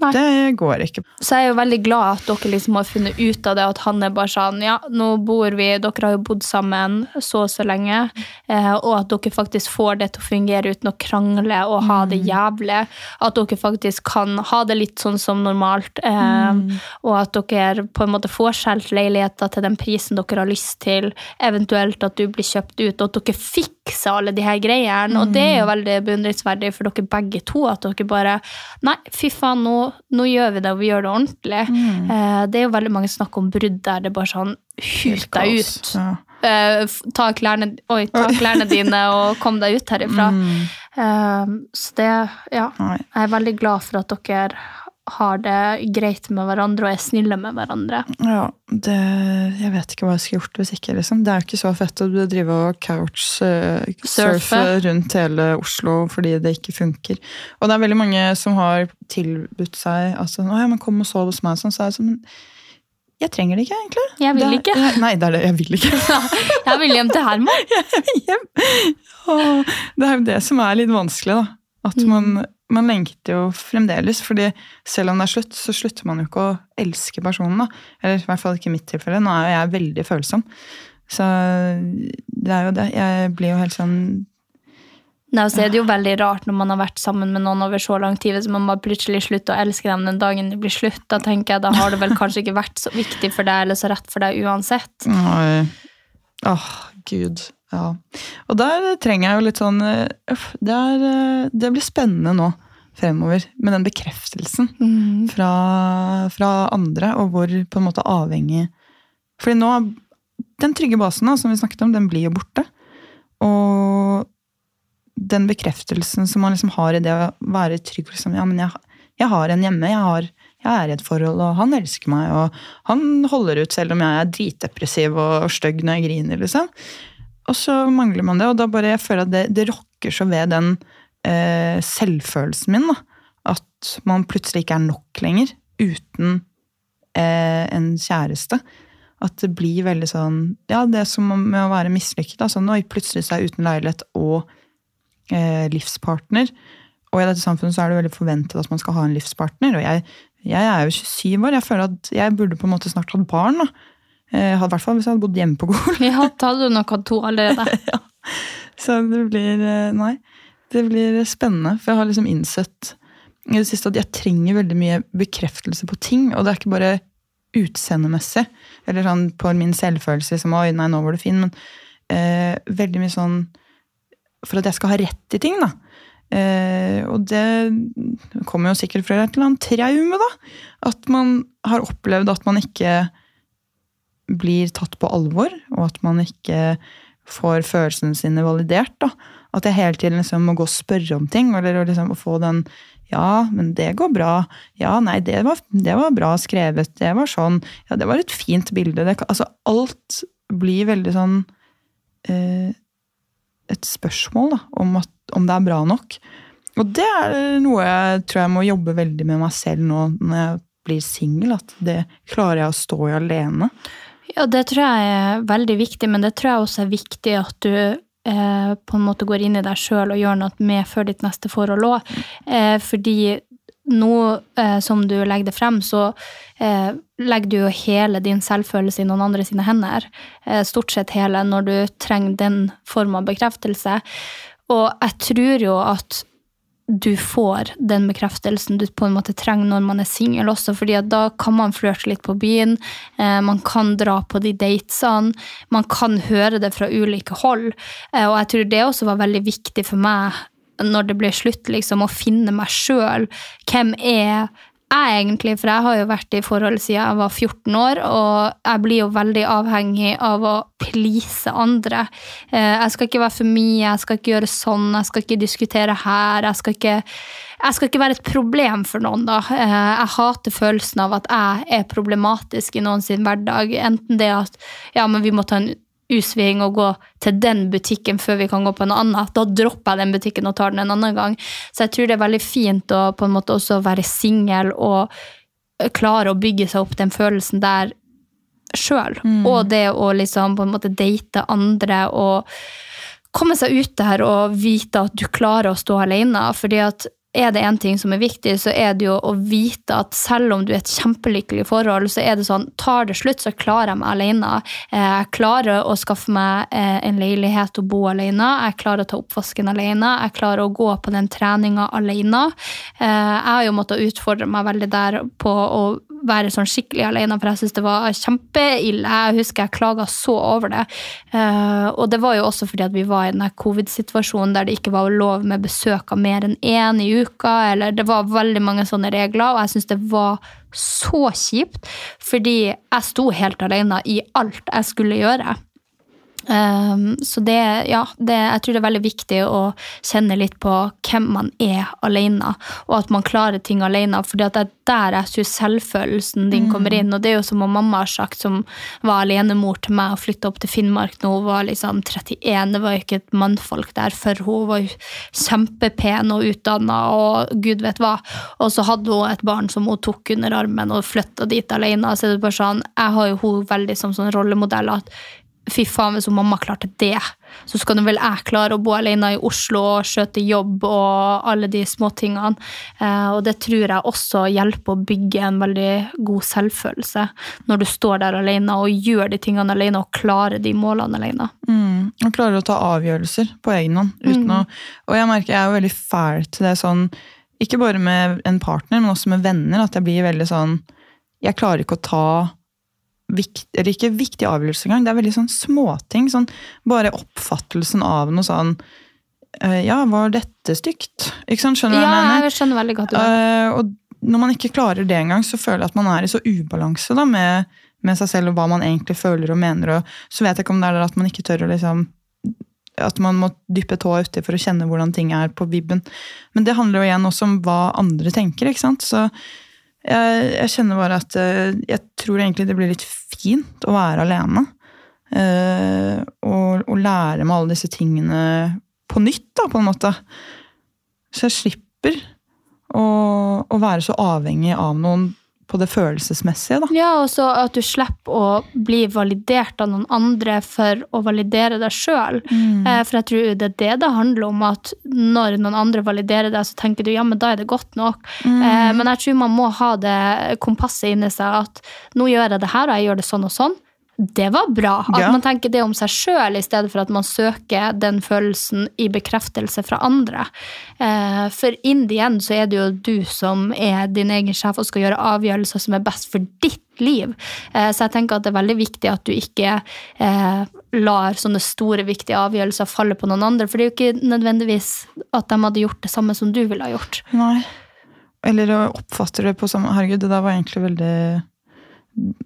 Nei. Det går ikke. Så jeg er jo veldig glad at dere liksom har funnet ut av det, at han er bare sånn Ja, nå bor vi Dere har jo bodd sammen så og så lenge, eh, og at dere faktisk får det til å fungere uten å krangle og ha det jævlig. At dere faktisk kan ha det litt sånn som normalt, eh, og at dere på en måte får solgt leiligheter til den prisen dere har lyst til, eventuelt at du blir kjøpt ut, og at dere fikser alle de her greiene. Og det er jo veldig beundringsverdig for dere begge to, at dere bare Nei, fy faen, nå, nå gjør vi det, og vi gjør det ordentlig. Eh, det er jo veldig mange snakk om brudd der det er bare sånn Hut deg ut. Ja. Eh, ta, klærne, oi, ta klærne dine og kom deg ut herifra. Eh, så det Ja. Jeg er veldig glad for at dere har det greit med hverandre og er snille med hverandre. Ja, det, Jeg vet ikke hva jeg skulle gjort hvis ikke. liksom. Det er jo ikke så fett å drive og couchsurfe Surfe. rundt hele Oslo fordi det ikke funker. Og det er veldig mange som har tilbudt seg altså, «Å, ja, men 'kom og sov hos meg', sånn, så er jeg sånn jeg trenger det ikke, egentlig. Jeg vil Det er- ikke. Nei, det er det. Jeg vil ikke. Jeg vil hjem til Herman. hjem. Og det er jo det som er litt vanskelig, da. At man, man lengter jo fremdeles. fordi selv om det er slutt, så slutter man jo ikke å elske personen. da. Eller i hvert fall ikke i mitt tilfelle. Nå er jo jeg veldig følsom. Så det er jo det. Jeg blir jo helt sånn Nei, så er det jo veldig rart når man har vært sammen med noen over så lang tid, hvis man bare plutselig slutter å elske dem den dagen det blir slutt. Da tenker jeg, da har det vel kanskje ikke vært så viktig for deg eller så rett for deg uansett. Nei. Åh, gud. Ja. Og der trenger jeg jo litt sånn eh, det, er, eh, det blir spennende nå fremover med den bekreftelsen fra, fra andre, og hvor på en måte avhengig Fordi nå Den trygge basen da, som vi snakket om, den blir jo borte. Og den bekreftelsen som man liksom har i det å være trygg liksom, Ja, men jeg, jeg har en hjemme. jeg har jeg er i et forhold, og han elsker meg, og han holder ut selv om jeg er dritdepressiv og stygg når jeg griner. liksom. Og så mangler man det, og da bare jeg føler at det, det rokker så ved den eh, selvfølelsen min. da. At man plutselig ikke er nok lenger uten eh, en kjæreste. At det blir veldig sånn Ja, det er som med å være mislykket. Sånn, Oi, plutselig så er jeg uten leilighet og eh, livspartner. Og i dette samfunnet så er det veldig forventet at man skal ha en livspartner. Og jeg, jeg er jo 27 år. Jeg føler at jeg burde på en måte snart hatt barn. da. Eh, hadde, I hvert fall hvis jeg hadde bodd hjemme på Gol. Vi hadde hadde jo nok hatt to allerede. Så det blir eh, Nei. Det blir spennende. For jeg har liksom innsett i det siste at jeg trenger veldig mye bekreftelse på ting. Og det er ikke bare utseendemessig, eller sånn på min selvfølelse som 'oi, nei, nå var du fin', men eh, veldig mye sånn for at jeg skal ha rett i ting, da. Eh, og det kommer jo sikkert fra et eller annet traume, da. At man har opplevd at man ikke blir tatt på alvor, og at man ikke får følelsene sine validert. da. At jeg hele tiden liksom må gå og spørre om ting, eller liksom få den Ja, men det går bra. Ja, nei, det var, det var bra skrevet. Det var sånn. Ja, det var et fint bilde. Det, altså, alt blir veldig sånn eh, Et spørsmål da, om, at, om det er bra nok. Og det er noe jeg tror jeg må jobbe veldig med meg selv nå når jeg blir singel. At det klarer jeg å stå i alene. Ja, det tror jeg er veldig viktig, men det tror jeg også er viktig at du eh, på en måte går inn i deg sjøl og gjør noe med før ditt neste forhold òg. Eh, fordi nå eh, som du legger det frem, så legger du jo hele din selvfølelse i noen andre sine hender. Stort sett hele, når du trenger den form av bekreftelse. Og jeg tror jo at du får den bekreftelsen du på en måte trenger når man er singel også, fordi da kan man flørte litt på byen, eh, man kan dra på de datesene, man kan høre det fra ulike hold, eh, og jeg tror det også var veldig viktig for meg når det ble slutt, liksom, å finne meg sjøl. Hvem er jeg egentlig? For jeg har jo vært i forhold siden jeg var 14 år, og jeg blir jo veldig avhengig av å please andre. Eh, Jeg skal ikke være for mye, jeg skal ikke gjøre sånn, jeg skal ikke diskutere her. Jeg skal ikke, jeg skal ikke være et problem for noen, da. Eh, Jeg hater følelsen av at jeg er problematisk i noen sin hverdag. Enten det at ja, men vi må ta en U-sving og gå til den butikken før vi kan gå på en annen. Da dropper jeg den butikken og tar den en annen gang. Så jeg tror det er veldig fint å på en måte også være singel og klare å bygge seg opp den følelsen der sjøl. Og det å liksom på en måte date andre og komme seg ut der og vite at du klarer å stå alene. fordi at er det én ting som er viktig, så er det jo å vite at selv om du er et kjempelykkelig forhold, så er det sånn tar det slutt, så klarer jeg meg alene. Eh, Jeg klarer å skaffe meg eh, en leilighet og bo alene. Jeg klarer å ta oppvasken alene. Jeg klarer å gå på den treninga alene. Eh, Jeg har jo måttet utfordre meg veldig der på å være sånn skikkelig alene, for jeg syns det var kjempeille. Jeg husker jeg klaga så over det. Eh, Og det var jo også fordi at vi var i den covid-situasjonen der det ikke var lov med besøk av mer enn én i uka, eller det var veldig mange sånne regler, og jeg syns det var så kjipt, fordi jeg sto helt alene i alt jeg skulle gjøre. Um, så det, ja, det, jeg tror det er veldig viktig å kjenne litt på hvem man er alene, og at man klarer ting alene. For det er der jeg tror selvfølelsen din kommer inn. Og det er jo som mamma har sagt, som var alenemor til meg og flytta opp til Finnmark nå hun var liksom 31. Det var jo ikke et mannfolk der før. Hun var jo kjempepen og utdanna og gud vet hva. Og så hadde hun et barn som hun tok under armen og flytta dit alene. Så det er bare sånn, jeg har jo hun veldig som sånn rollemodell at fy faen, hvis mamma klarte det, så skal nå vel jeg klare å bo alene i Oslo og skjøte jobb og alle de småtingene. Eh, og det tror jeg også hjelper å bygge en veldig god selvfølelse når du står der alene og gjør de tingene alene og klarer de målene alene. Mm, og klarer å ta avgjørelser på egen hånd. Uten Mm. å, og jeg merker jeg er jo veldig fæl til det sånn, ikke bare med en partner, men også med venner, at jeg blir veldig sånn Jeg klarer ikke å ta vikt, eller ikke viktige avgjørelser engang. Det er veldig sånn småting. Sånn, bare oppfattelsen av noe sånn eh, Ja, var dette stygt? Ikke sant? Skjønner du hva Ja, jeg mener? jeg skjønner veldig godt. hva du. Eh, og når man ikke klarer det engang, så føler jeg at man er i så ubalanse da, med, med seg selv og hva man egentlig føler og mener. Og så vet jeg ikke om det er at man ikke tør å liksom At man må dyppe tåa uti for å kjenne hvordan ting er på vibben. Men det handler jo igjen også om hva andre tenker. ikke sant? Så jeg, jeg kjenner bare at eh, jeg tror egentlig det blir litt fint å være alene. Uh, og, og lære meg alle disse tingene på nytt, da, på en måte. Så jeg slipper å, å være så avhengig av noen på det følelsesmessige, da. Ja, og så at du slipper å bli validert av noen andre for å validere deg sjøl. Mm. for jeg tror det er det det handler om, at når noen andre validerer deg, så tenker du ja, men da er det godt nok. Mm. men jeg tror man må ha det kompasset inni seg at nå gjør jeg det her, og jeg gjør det sånn og sånn. Det var bra. At Ja. man tenker det om seg sjøl, i stedet for at man søker den følelsen i bekreftelse fra andre. Eh, for in the end så er det jo du som er din egen sjef og skal gjøre avgjørelser som er best for ditt liv. Eh, så jeg tenker at det er veldig viktig at du ikke eh, lar sånne store, viktige avgjørelser falle på noen andre. For det er jo ikke nødvendigvis at de hadde gjort det samme som du ville ha gjort. Nei. Eller oppfatter oppfatte det på samme Herregud, det der var egentlig veldig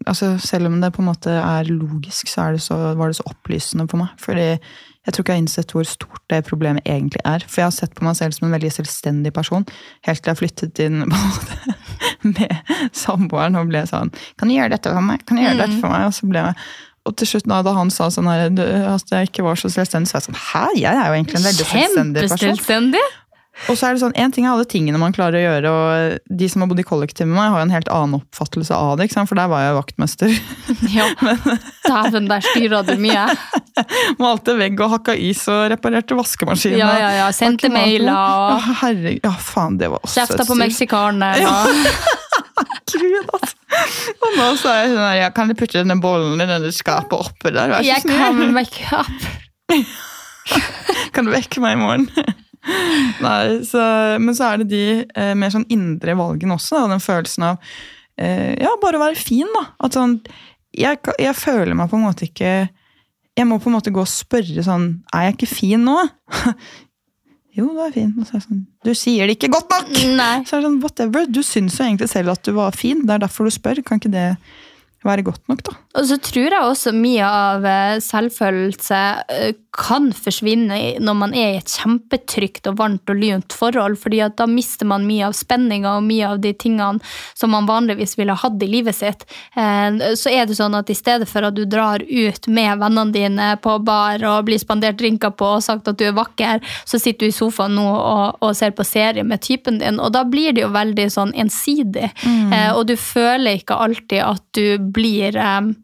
altså Selv om det på en måte er logisk, så, er det så var det så opplysende for meg. Fordi jeg tror ikke jeg har innsett hvor stort det problemet egentlig er. For jeg har sett på meg selv som en veldig selvstendig person, helt til jeg flyttet inn med samboeren og ble sånn Kan du gjøre dette for meg? Kan du gjøre dette for meg? Og så ble jeg og til slutt da, da han sa sånn her, at jeg ikke var så selvstendig, så var jeg sånn Hæ, jeg er jo egentlig en veldig selvstendig person. Og så er det sånn, En ting er alle tingene man klarer å gjøre, og de som har bodd i kollektiv med meg, har jo en helt annen oppfattelse av det, ikke sant? for der var jeg vaktmester. Ja. Dæven, der styra du mye. Malte vegg og hakka is og reparerte vaskemaskinen. Ja, ja, ja. Sendte mailer og Ja, herregud. Ja, faen, det var også kjefta på meksikaneren. Ja. og- Gud, altså. Og nå sa jeg sånn her, kan du putte denne bollen i denne skapet oppe der? Vær så Jeg snill. kan wake up. Kan du vekke meg i morgen? Nei, så, men så er det de eh, mer sånn indre valgene også, da, den følelsen av eh, ja, bare å være fin, da. At sånn, jeg, jeg føler meg på en måte ikke Jeg må på en måte gå og spørre sånn Er jeg ikke fin nå? jo, du er fin. Og så er jeg sånn, du sier det ikke godt nok! Nei. Så er det sånn, whatever, Du syns jo egentlig selv at du var fin, det er derfor du spør. Kan ikke det være godt nok, da? Og så tror jeg også mye av eh, selvfølelse eh, kan forsvinne når man er i et kjempetrygt og varmt og lunt forhold, fordi da mister man mye av spenninga og mye av de tingene som man vanligvis ville hatt i livet sitt. Eh, Så er det sånn at i stedet for at du drar ut med vennene dine på bar og blir spandert drinker på og sagt at du er vakker, så sitter du i sofaen nå og, og ser på serie med typen din, og da blir det jo veldig sånn ensidig. mm. Og du føler ikke alltid at du blir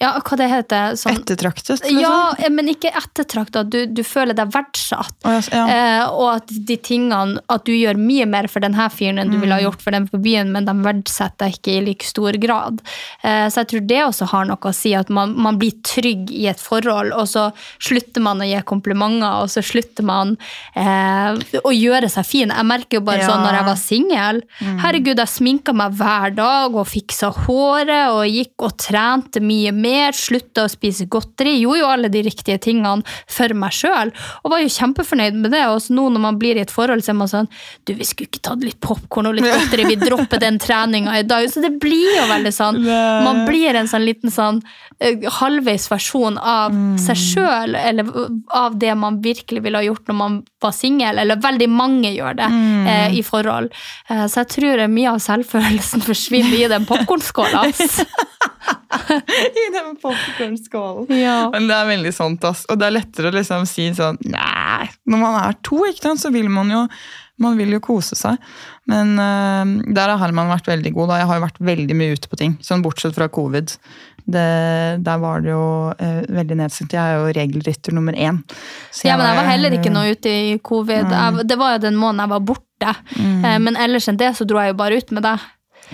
Ja, hva det heter sånn, Ettertraktet? liksom? Ja, men ikke ettertraktet. Du, du føler deg verdsatt. Oh, yes, ja. Eh, og at de tingene At du gjør mye mer for denne fyren enn du ville ha gjort for dem på byen, men de verdsetter deg ikke i like stor grad. Eh, så jeg tror det også har noe å si, at man, man blir trygg i et forhold, og så slutter man å gi komplimenter, og så slutter man eh, å gjøre seg fin. Jeg merker jo bare Ja. sånn når jeg var singel. Herregud, jeg sminka meg hver dag og fiksa håret og gikk og trente mye mer. Mer, slutta å spise godteri, gjorde jo alle de riktige tingene for meg sjøl, og var jo kjempefornøyd med det. Og nå når man blir i et forhold, så er man sånn Du, vi skulle ikke tatt litt popkorn og litt godteri, vi dropper den treninga i dag. Så det blir jo veldig sånn. Man blir en sånn liten sånn eh, halvveis versjon av seg sjøl, eller av det man virkelig ville ha gjort når man var singel, eller veldig mange gjør det eh, i forhold. Eh, så jeg tror mye av selvfølelsen forsvinner i den popkornskåla. I den popkornskålen. Ja. Men det er veldig sånt, ass. Og det er lettere å liksom si sånn Nei, når man er to, ikke sant, så vil man jo man vil jo kose seg. Men uh, der har Herman vært veldig god. Da. Jeg har jo vært veldig mye ute på ting, sånn bortsett fra covid. Det, der var det jo eh, veldig nedsatt, Jeg er jo regelrytter nummer én. Så Ja, men jeg var heller ikke noe ute i covid. Jeg, det var jo den måneden jeg var borte. Eh, Men ellers enn det så dro jeg jo bare ut med deg.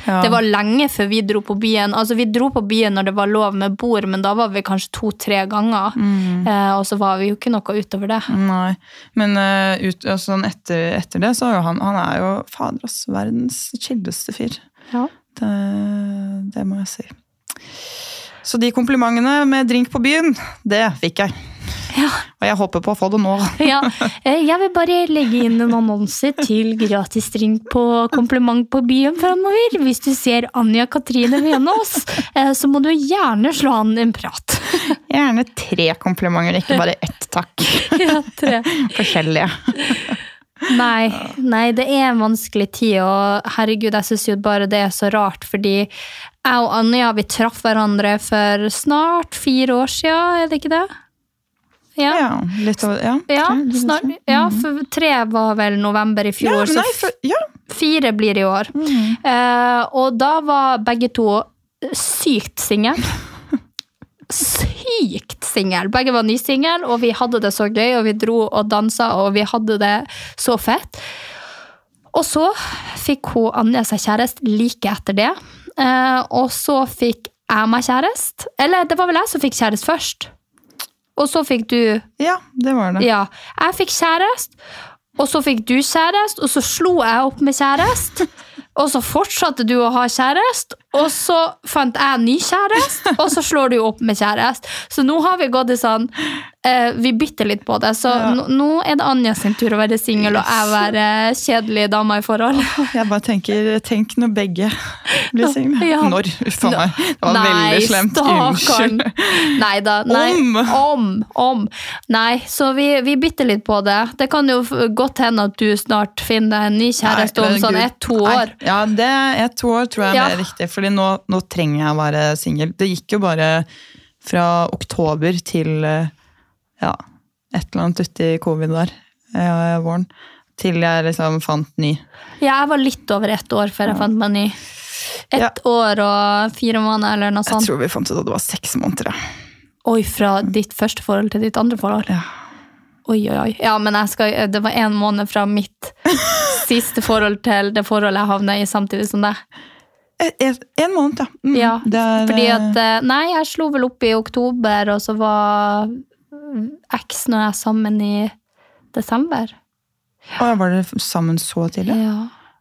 Ja. Det var lenge før vi dro på byen. Altså Vi dro på byen når det var lov med bord, men da var vi kanskje to-tre ganger. Eh, og så var vi jo ikke noe utover det. Nei, men uh, ut, altså, sånn etter, etter det så er jo han Han er jo fader, ass, verdens chilleste fyr. Ja. Det, det må jeg si. Så de komplimentene med drink på byen, det fikk jeg. Ja. Og jeg håper på å få det nå. Ja, eh, jeg vil bare legge inn en annonse til gratis drink på kompliment på byen framover. Hvis du ser Anja Katrine Venås, oss, så må du gjerne slå an en prat. Gjerne tre komplimenter, ikke bare ett takk. Ja, tre. Forskjellige. Nei, nei, det er en vanskelig tid, og herregud, jeg syns jo bare det er så rart, fordi jeg og Anja vi traff hverandre for snart fire år siden, er det ikke det? Ja. Ja, litt over Ja, Ja, snart, sånn. ja, for tre var vel november i fjor, ja, så nei, for, ja. fire blir i år. Eh, og da var begge to sykt single. Sykt single. Begge var nysingle, og vi hadde det så gøy, og vi dro og dansa, og vi hadde det så fett. Og så fikk hun Anja seg kjæreste like etter det. Eh, og så fikk jeg meg kjæreste. Eller det var vel jeg som fikk kjæreste først. Og så fikk du ja, det var det. ja, jeg fikk kjæreste, og så fikk du kjæreste, og så slo jeg opp med kjæreste. Og så fortsatte du å ha kjæreste, og så fant jeg ny kjæreste, og så slår du opp med kjæreste. Så nå har vi gått i sånn eh, Vi bytter litt på det. Så Ja. nå- er det Anja sin tur å være singel, og jeg være kjedelig dame i forhold. Jeg bare tenker, tenk når begge blir single. Ja. Når? Uff a meg. Det var veldig slemt. Unnskyld. Nei da. Nei. Om. Om. Om. Nei, så vi, vi bytter litt på det. Det kan jo godt hende at du snart finner en ny kjæreste om sånn ett-to Nei, år. Ja, det er to år tror jeg er Ja. mer riktig. Fordi nå, nå trenger jeg å være singel. Det gikk jo bare fra oktober til eh, ja, et eller annet uti covid der, eh, våren. Til jeg liksom fant ny. Ja, jeg var litt over ett år før jeg fant meg ny. Ett Ja. år og fire måneder eller noe sånt. Jeg tror vi fant ut at det var seks måneder. ja. Oi, fra ditt første forhold til ditt andre forhold. Ja. Oi, oi, oi. Ja, men skal, det var en måned fra mitt siste forhold til det forholdet jeg havna i samtidig som deg. En, en- en måned, ja. Mm, Ja, det er, Fordi eh, at eh, Nei, jeg slo vel opp i oktober, og så var eksen og jeg sammen i desember. Å, Var dere sammen så tidlig? Ja.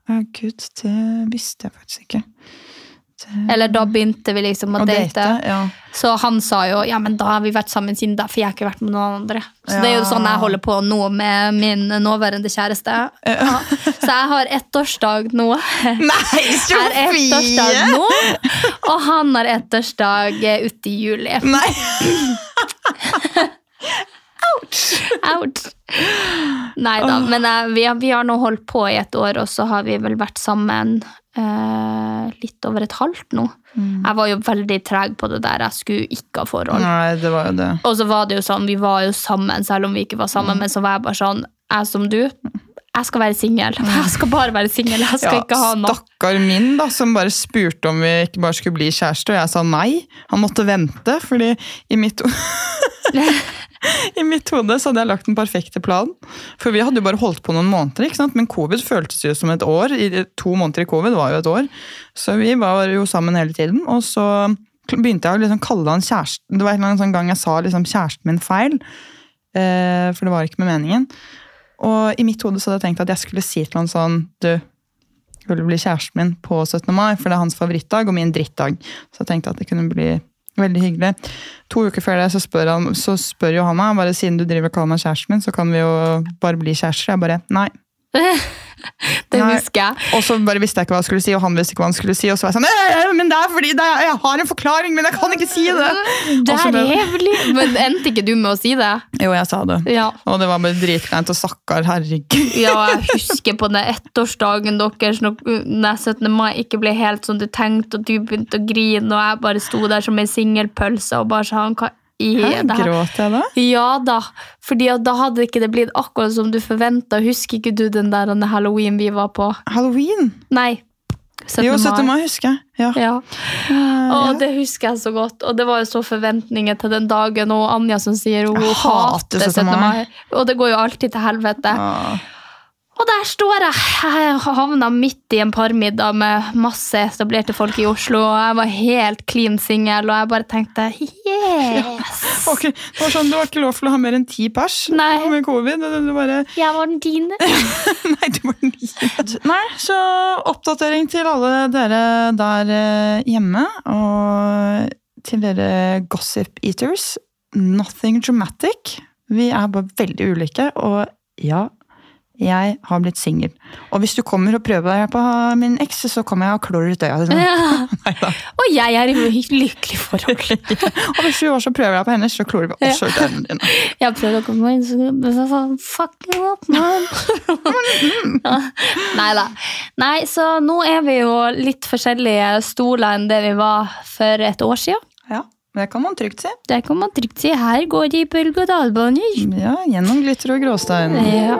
Ja, Gud, det visste jeg faktisk ikke. Eller da begynte vi liksom å, Å date. date, ja. Så han sa jo ja, men da har vi vært sammen siden da, for jeg har ikke vært med noen andre. Så det er jo sånn jeg holder på nå med min nåværende kjæreste. Ja. Så jeg har ettårsdag nå. Nei, har ettårsdag nå, og han har ettårsdag eh, ute i juli. Nei! Ouch! Ouch. Nei da, men eh, vi, har, vi har nå holdt på i et år, og så har vi vel vært sammen eh, litt over et halvt nå. Jeg var jo veldig treg på det der, jeg skulle ikke ha forhold. Nei, det var jo det. Og så var det jo sånn, vi var jo sammen, selv om vi ikke var sammen, men så var jeg bare sånn, jeg som du, jeg skal være singel. Jeg skal bare være singel, jeg skal ikke ha noe. Stakkar min, da, som bare spurte om vi ikke bare skulle bli kjærester, og jeg sa nei. Han måtte vente, fordi i mitt I mitt hode så hadde jeg lagt den perfekte planen. For vi hadde jo bare holdt på noen måneder, ikke sant? men covid føltes jo som et år. To måneder i covid var jo et år. Så vi var jo sammen hele tiden. Og så begynte jeg å liksom kalle han kjæresten. Det var en sånn gang jeg sa liksom kjæresten min feil. Eh, for det var ikke med meningen. Og i mitt hode så hadde jeg tenkt at jeg skulle si til han sånn Du, vil bli kjæresten min på 17. mai? For det er hans favorittdag og min drittdag. Så jeg tenkte at det kunne bli Veldig hyggelig. To uker før det så spør, han, så spør Johanna bare siden du driver og kaller meg kjæresten min, så kan vi jo bare bli kjærester. Jeg bare nei. Det Nei. husker jeg. Og så bare visste jeg ikke hva jeg skulle si, og han visste ikke hva han skulle si. Og så var jeg sånn «Øh, Men det er fordi det er, jeg har en forklaring, men jeg kan ikke si det! Det er ble- Men endte ikke du med å si det? Jo, jeg sa det. Ja. Og det var bare dritkleint og stakkar, herregud. Ja, jeg husker på den ettårsdagen deres når 17. mai ikke ble helt som du tenkte, og du begynte å grine, og jeg bare sto der som ei singelpølse og bare sa hva i Hæ, det her? gråt jeg da? Ja da, fordi da hadde ikke det blitt akkurat som du forventa. Husker ikke du den der halloween vi var på? Halloween? Nei. 17. Jo, 17. mai husker jeg. Ja. Ja. ja. Og det husker jeg så godt. Og det var jo så forventninger til den dagen, og Anja som sier hun Jeg hater hater 17. 17. mai. Og det går jo alltid til helvete. Ja. Og der står jeg! Jeg havna midt i en parmiddag med masse etablerte folk i Oslo, og jeg var helt clean singel, og jeg bare tenkte yes! Ok, Det var sånn, Du var ikke lov til å ha mer enn ti pers Nei. med covid. Du, bare, Jeg var den dine. nei, du var den Nei, så oppdatering til alle dere der eh, hjemme. Og til dere gossip eaters. Nothing dramatic. Vi er bare veldig ulike, og ja jeg har blitt singel. Og hvis du kommer og prøver deg på min eks, så kommer jeg og klår ut øya. Liksom. Ja. Og jeg er i lykkelig forhold. Og hvis du også prøver deg på hennes, så klorer vi også ut øynene dine. Jeg prøver å komme inn, så sånn, fuck you up, man. Ja. Nei da. Nei, så nå er vi jo litt forskjellige stoler enn det vi var for et år siden. Ja, det kan man trygt si. Det kan man trygt si. Her går de i bølge-og-dal-baner. Ja, gjennom glitter og gråstein. Ja.